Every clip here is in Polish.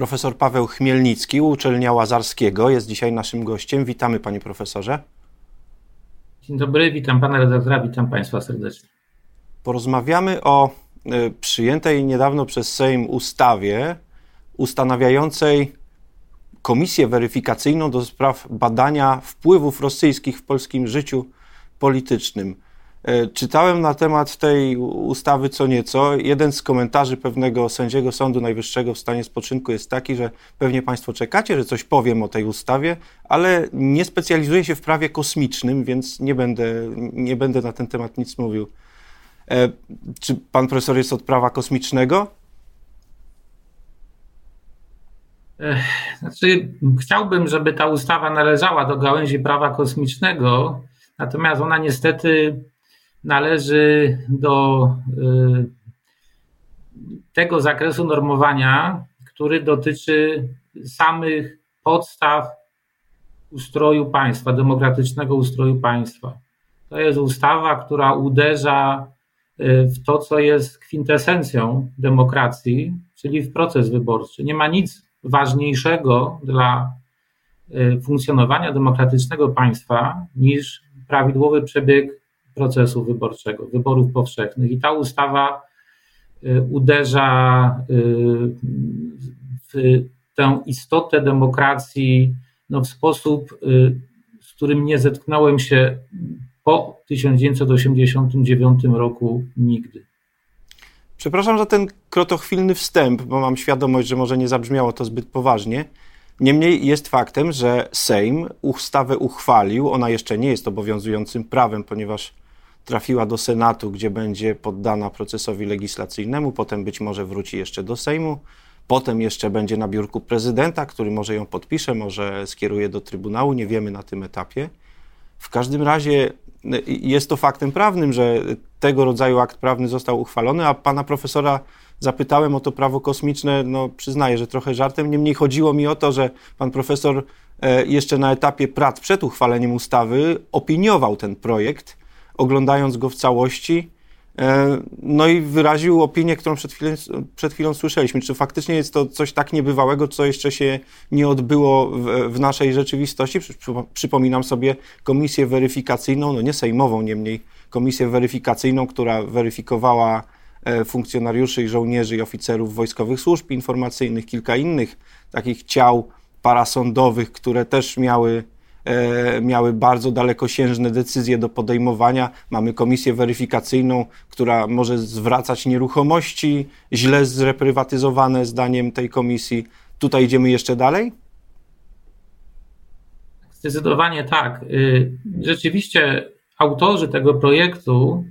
Profesor Paweł Chmielnicki, uczelnia Łazarskiego, jest dzisiaj naszym gościem. Witamy, panie profesorze. Dzień dobry, witam pana redaktora, witam państwa serdecznie. Porozmawiamy o y, przyjętej niedawno przez Sejm ustawie ustanawiającej komisję weryfikacyjną do spraw badania wpływów rosyjskich w polskim życiu politycznym. E, czytałem na temat tej ustawy co nieco. Jeden z komentarzy pewnego sędziego Sądu Najwyższego w stanie spoczynku jest taki, że pewnie Państwo czekacie, że coś powiem o tej ustawie, ale nie specjalizuję się w prawie kosmicznym, więc nie będę, nie będę na ten temat nic mówił. E, czy Pan profesor jest od prawa kosmicznego? Znaczy, chciałbym, żeby ta ustawa należała do gałęzi prawa kosmicznego, natomiast ona niestety należy do y, tego zakresu normowania, który dotyczy samych podstaw ustroju państwa, demokratycznego ustroju państwa. To jest ustawa, która uderza y, w to, co jest kwintesencją demokracji, czyli w proces wyborczy. Nie ma nic ważniejszego dla y, funkcjonowania demokratycznego państwa niż prawidłowy przebieg procesu wyborczego, wyborów powszechnych. I ta ustawa y, uderza y, w tę istotę demokracji no, w sposób, y, z którym nie zetknąłem się po 1989 roku nigdy. Przepraszam za ten krotochwilny wstęp, bo mam świadomość, że może nie zabrzmiało to zbyt poważnie. Niemniej jest faktem, że Sejm ustawę uchwalił. Ona jeszcze nie jest obowiązującym prawem, ponieważ trafiła do Senatu, gdzie będzie poddana procesowi legislacyjnemu, potem być może wróci jeszcze do Sejmu, potem jeszcze będzie na biurku prezydenta, który może ją podpisze, może skieruje do Trybunału, nie wiemy na tym etapie. W każdym razie y, jest to faktem prawnym, że tego rodzaju akt prawny został uchwalony, a pana profesora zapytałem o to prawo kosmiczne, no przyznaję, że trochę żartem, niemniej chodziło mi o to, że pan profesor e, jeszcze na etapie prac przed uchwaleniem ustawy opiniował ten projekt oglądając go w całości. E, no i wyraził opinię, którą przed chwilą, przed chwilą słyszeliśmy. Czy faktycznie jest to coś tak niebywałego, co jeszcze się nie odbyło w, w naszej rzeczywistości? Przypominam sobie komisję weryfikacyjną, no nie sejmową, niemniej komisję weryfikacyjną, która weryfikowała e, funkcjonariuszy i żołnierzy i oficerów wojskowych służb informacyjnych, kilka innych takich ciał parasądowych, które też miały miały bardzo dalekosiężne decyzje do podejmowania. Mamy komisję weryfikacyjną, która może zwracać nieruchomości źle zreprywatyzowane zdaniem tej komisji. Tutaj idziemy jeszcze dalej? Zdecydowanie tak. Y, rzeczywiście autorzy tego projektu,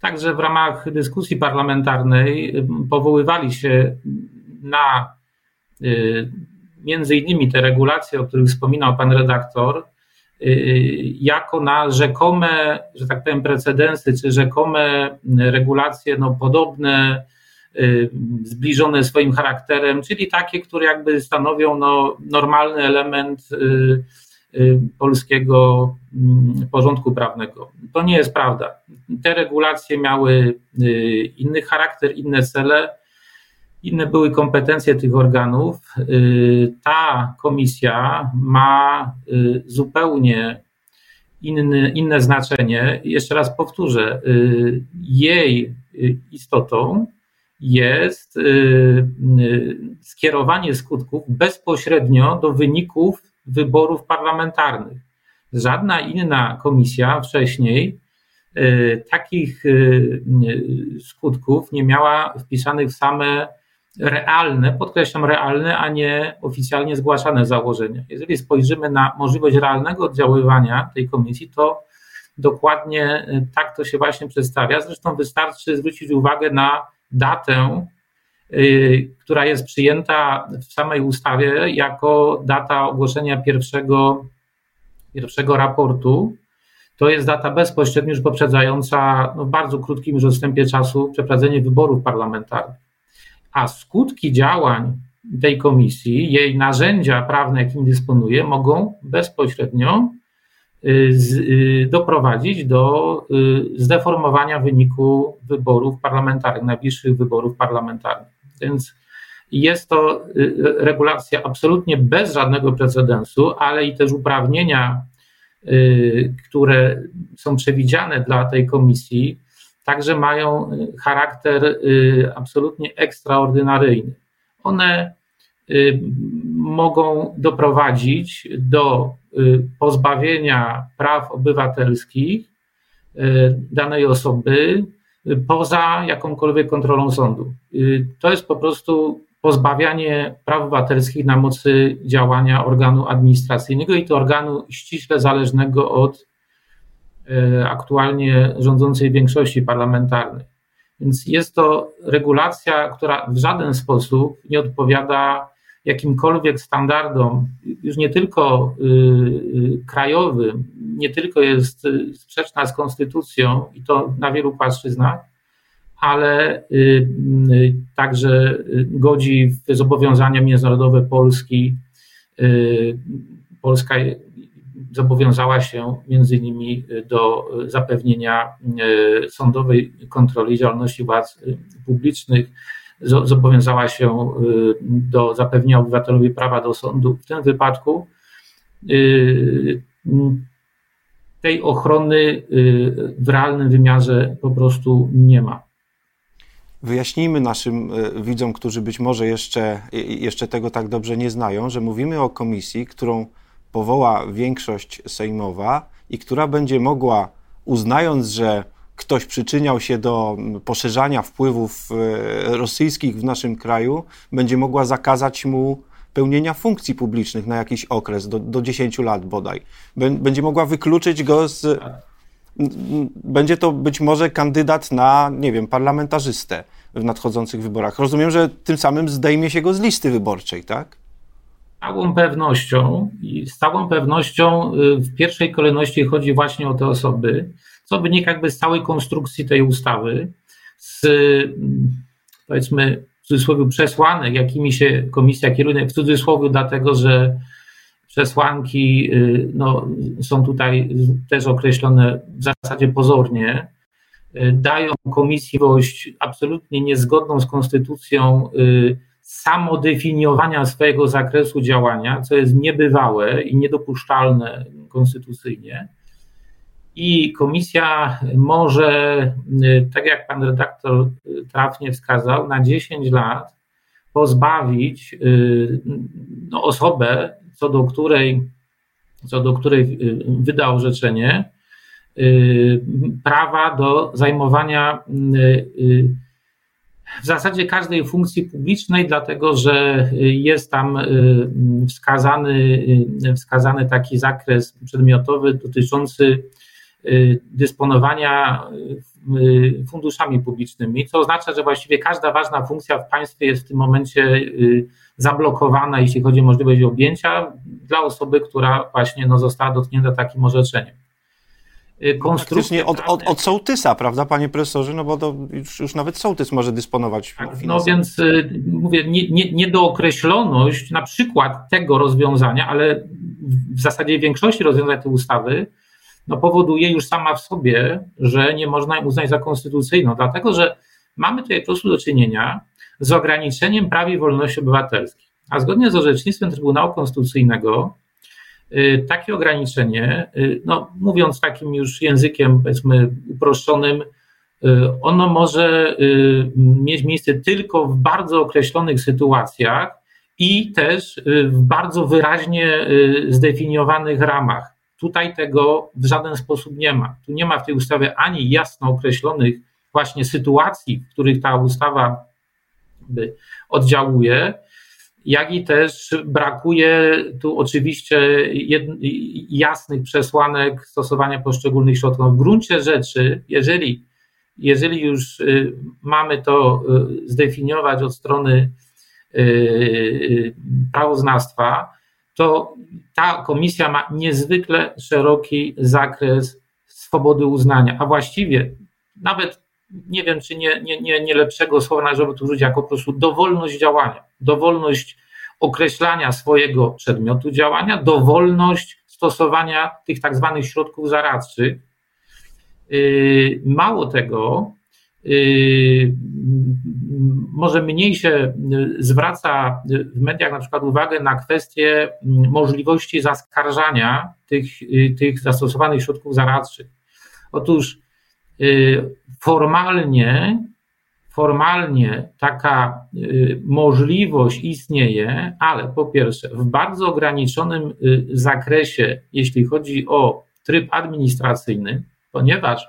także w ramach dyskusji parlamentarnej, y, powoływali się na y, między innymi te regulacje, o których wspominał pan redaktor, y, jako na rzekome, że tak powiem, precedensy, czy rzekome regulacje no, podobne, y, zbliżone swoim charakterem, czyli takie, które jakby stanowią no, normalny element y, polskiego mm, porządku prawnego. To nie jest prawda. Te regulacje miały inny charakter, inne cele inne były kompetencje tych organów. Y, ta komisja ma y, zupełnie inny, inne znaczenie. Jeszcze raz powtórzę, y, jej istotą jest skierowanie skutków bezpośrednio do wyników wyborów parlamentarnych. Żadna inna komisja wcześniej takich skutków nie miała wpisanych w same realne, podkreślam realne, a nie oficjalnie zgłaszane założenia. Jeżeli spojrzymy na możliwość realnego oddziaływania tej komisji, to dokładnie e, tak to się właśnie przedstawia. Zresztą wystarczy zwrócić uwagę na datę, e, która jest przyjęta w samej ustawie jako data ogłoszenia pierwszego, pierwszego raportu. To jest data bezpośrednio już poprzedzająca no, w bardzo krótkim już odstępie czasu przeprowadzenie wyborów parlamentarnych a skutki działań tej komisji, jej narzędzia prawne, jakim dysponuje, mogą bezpośrednio y, y, doprowadzić do y, zdeformowania wyniku wyborów parlamentarnych, najbliższych wyborów parlamentarnych. Więc Jest to regulacja absolutnie bez żadnego precedensu, ale i też uprawnienia, które są przewidziane dla tej komisji, także mają charakter absolutnie ekstraordynaryjny. One mogą doprowadzić do pozbawienia praw obywatelskich danej osoby poza jakąkolwiek kontrolą sądu. To jest po prostu pozbawianie praw obywatelskich na mocy działania organu administracyjnego i to organu ściśle zależnego od aktualnie rządzącej większości parlamentarnej. Więc jest to regulacja, która w żaden sposób nie odpowiada jakimkolwiek standardom, już nie tylko y, y, krajowym, nie tylko jest sprzeczna z konstytucją i to na wielu płaszczyznach, ale y, także godzi w zobowiązania międzynarodowe Polski. Polska zobowiązała się między innymi do zapewnienia sądowej kontroli działalności władz publicznych zobowiązała się do zapewnienia obywatelowi prawa do sądu. W tym wypadku tej ochrony w realnym wymiarze po prostu nie ma. Wyjaśnijmy naszym widzom, którzy być może jeszcze, jeszcze tego tak dobrze nie znają, że mówimy o komisji, którą powoła większość sejmowa i która będzie mogła, uznając, że ktoś przyczyniał się do poszerzania wpływów e, rosyjskich w naszym kraju, będzie mogła zakazać mu pełnienia funkcji publicznych na jakiś okres, do, do 10 lat bodaj. Będzie mogła wykluczyć go z. Będzie to być może kandydat na, nie wiem, parlamentarzystę w nadchodzących wyborach. Rozumiem, że tym samym zdejmie się go z listy wyborczej, tak? Całą pewnością i z całą pewnością y, w pierwszej kolejności chodzi właśnie o te osoby, co wynika jakby z całej konstrukcji tej ustawy, z powiedzmy w cudzysłowie przesłanek, jakimi się komisja kieruje, w cudzysłowie dlatego, że przesłanki y, no, są tutaj też określone w zasadzie pozornie, y, dają komisji możliwość absolutnie niezgodną z konstytucją y, samodefiniowania swojego zakresu działania, co jest niebywałe i niedopuszczalne konstytucyjnie. I komisja może, tak jak pan redaktor trafnie wskazał, na 10 lat pozbawić no, osobę, co do której, co do której wyda orzeczenie, prawa do zajmowania w zasadzie każdej funkcji publicznej, dlatego że jest tam wskazany, wskazany taki zakres przedmiotowy dotyczący Y, dysponowania y, funduszami publicznymi, co oznacza, że właściwie każda ważna funkcja w państwie jest w tym momencie y, zablokowana, jeśli chodzi o możliwość objęcia dla osoby, która właśnie no, została dotknięta takim orzeczeniem. Konstrukcja od, od, od sołtysa, prawda, panie profesorze? No bo to już, już nawet sołtys może dysponować tak, No więc mówię, nie, nie, niedookreśloność na przykład tego rozwiązania, ale w zasadzie większości rozwiązań tej ustawy no powoduje już sama w sobie, że nie można ją uznać za konstytucyjną, dlatego że mamy tutaj po prostu do czynienia z ograniczeniem praw i wolności obywatelskich. A zgodnie z orzecznictwem Trybunału Konstytucyjnego, y, takie ograniczenie, y, no mówiąc takim już językiem, powiedzmy, uproszczonym, y, ono może mieć miejsce tylko w bardzo określonych sytuacjach i też w bardzo wyraźnie zdefiniowanych ramach. Tutaj tego w żaden sposób nie ma. Tu nie ma w tej ustawie ani jasno określonych właśnie sytuacji, w których ta ustawa oddziałuje, jak i też brakuje tu oczywiście jasnych przesłanek stosowania poszczególnych środków. W gruncie rzeczy, jeżeli, jeżeli już y, mamy to y, zdefiniować od strony y, prawoznawstwa, to ta komisja ma niezwykle szeroki zakres swobody uznania, a właściwie nawet nie wiem, czy nie, nie, nie, nie lepszego słowa należałoby tu użyć jako po prostu dowolność działania, dowolność określania swojego przedmiotu działania, dowolność stosowania tych tak zwanych środków zaradczych. Yy, mało tego, może mniej się zwraca w mediach na przykład uwagę na kwestię możliwości zaskarżania tych, tych zastosowanych środków zaradczych. Otóż formalnie formalnie taka y, możliwość istnieje, ale po pierwsze w bardzo ograniczonym y, zakresie, jeśli chodzi o tryb administracyjny, ponieważ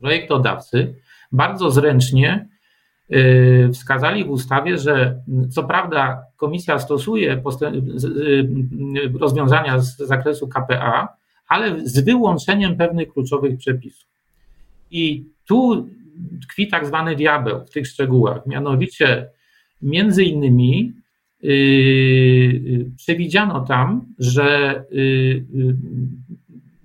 projektodawcy bardzo zręcznie y, wskazali w ustawie, że co prawda komisja stosuje rozwiązania z zakresu KPA, ale z wyłączeniem pewnych kluczowych przepisów. I tu tkwi tak zwany diabeł w tych szczegółach. Mianowicie, między innymi, yy, przewidziano tam, że yy,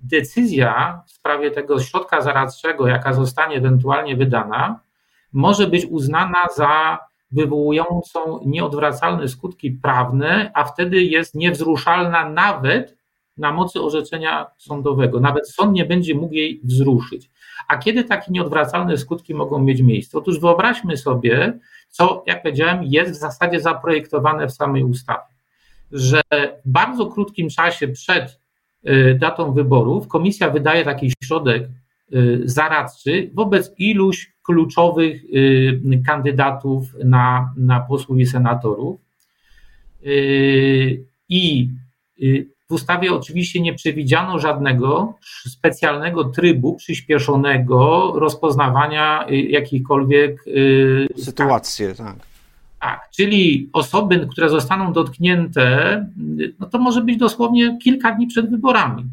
decyzja w sprawie tego środka zaradczego, jaka zostanie ewentualnie wydana, może być uznana za wywołującą nieodwracalne skutki prawne, a wtedy jest niewzruszalna nawet na mocy orzeczenia sądowego. Nawet sąd nie będzie mógł jej wzruszyć. A kiedy takie nieodwracalne skutki mogą mieć miejsce? Otóż wyobraźmy sobie, co, jak powiedziałem, jest w zasadzie zaprojektowane w samej ustawie, że w bardzo krótkim czasie przed y, datą wyborów komisja wydaje taki środek y, zaradczy wobec iluś kluczowych y, kandydatów na, na posłów i senatorów. I w ustawie oczywiście nie przewidziano żadnego specjalnego trybu przyspieszonego rozpoznawania y, jakichkolwiek y, sytuacji. Tak. Tak, czyli osoby, które zostaną dotknięte, y, no to może być dosłownie kilka dni przed wyborami,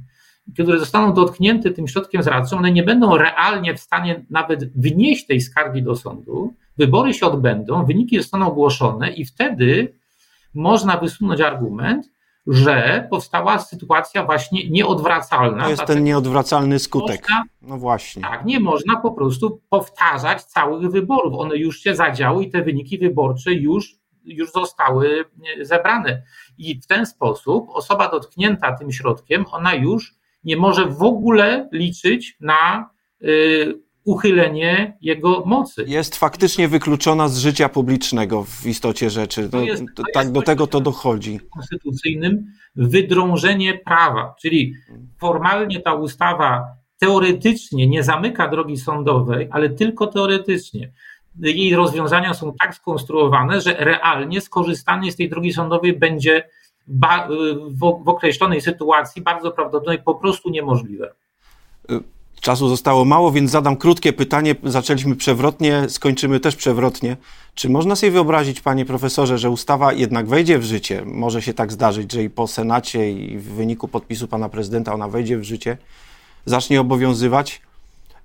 które zostaną dotknięte tym środkiem zradczym, one nie będą realnie w stanie nawet wnieść tej skargi do sądu. Wybory się odbędą, wyniki zostaną ogłoszone i wtedy można wysunąć argument, że powstała sytuacja właśnie nieodwracalna. To jest ten nieodwracalny skutek. Można, no właśnie. Tak, nie można po prostu powtarzać całych wyborów. One już się zadziały i te wyniki wyborcze już, już zostały e, zebrane. I w ten sposób osoba dotknięta tym środkiem, ona już nie może w ogóle liczyć na y, uchylenie jego mocy. Jest faktycznie wykluczona z życia publicznego w istocie rzeczy. To, jest, to tak do tego to dochodzi. Konstytucyjnym wydrążenie prawa, czyli formalnie ta ustawa teoretycznie nie zamyka drogi sądowej, ale tylko teoretycznie. Jej rozwiązania są tak skonstruowane, że realnie skorzystanie z tej drogi sądowej będzie w określonej sytuacji bardzo prawdopodobnie po prostu niemożliwe. Czasu zostało mało, więc zadam krótkie pytanie. Zaczęliśmy przewrotnie, skończymy też przewrotnie. Czy można sobie wyobrazić, panie profesorze, że ustawa jednak wejdzie w życie? Może się tak zdarzyć, że i po Senacie, i w wyniku podpisu pana prezydenta ona wejdzie w życie, zacznie obowiązywać?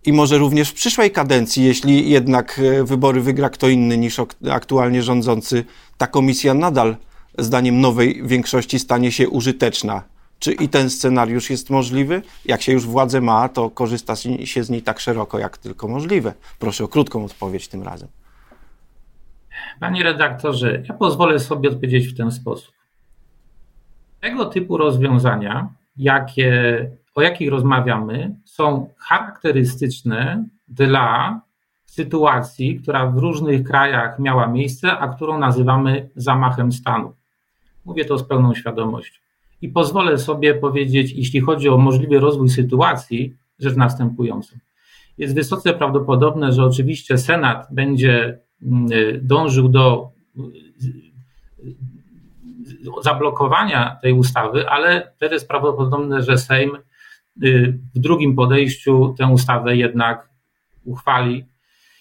I może również w przyszłej kadencji, jeśli jednak e, wybory wygra kto inny niż aktualnie rządzący, ta komisja nadal, zdaniem nowej większości, stanie się użyteczna czy i ten scenariusz jest możliwy? Jak się już władzę ma, to korzysta się z niej tak szeroko, jak tylko możliwe. Proszę o krótką odpowiedź tym razem. Panie redaktorze, ja pozwolę sobie odpowiedzieć w ten sposób. Tego typu rozwiązania, jakie, o jakich rozmawiamy, są charakterystyczne dla sytuacji, która w różnych krajach miała miejsce, a którą nazywamy zamachem stanu. Mówię to z pełną świadomością. I pozwolę sobie powiedzieć, jeśli chodzi o możliwy rozwój sytuacji, rzecz następującą. Jest wysoce prawdopodobne, że oczywiście Senat będzie mm, dążył do zablokowania tej ustawy, ale też jest prawdopodobne, że Sejm y, w drugim podejściu tę ustawę jednak uchwali.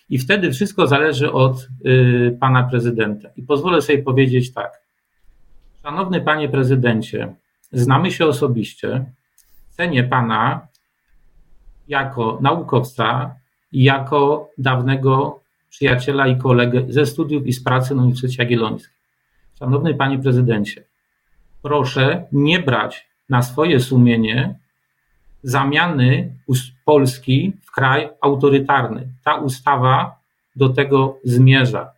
I wtedy wszystko zależy od y, pana prezydenta. I pozwolę sobie powiedzieć tak. Szanowny panie prezydencie, Znamy się osobiście. Cenię pana jako naukowca i jako dawnego przyjaciela i kolegę ze studiów i z pracy na Uniwersytecie Jagiellońskim. Szanowny panie prezydencie, proszę nie brać na swoje sumienie zamiany Polski w kraj autorytarny. Ta ustawa do tego zmierza.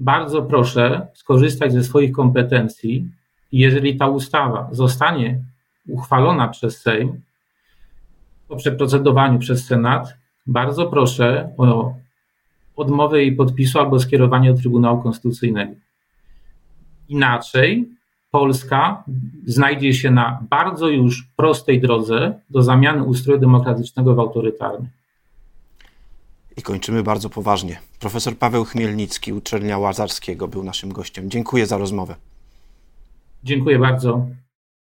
Bardzo proszę skorzystać ze swoich kompetencji jeżeli ta ustawa zostanie uchwalona przez Sejm po przeprocedowaniu przez Senat, bardzo proszę o odmowy jej podpisu albo skierowania do Trybunału Konstytucyjnego. Inaczej Polska znajdzie się na bardzo już prostej drodze do zamiany ustroju demokratycznego w autorytarny. I kończymy bardzo poważnie. Profesor Paweł Chmielnicki, uczelnia Łazarskiego, był naszym gościem. Dziękuję za rozmowę. Dziękuję bardzo.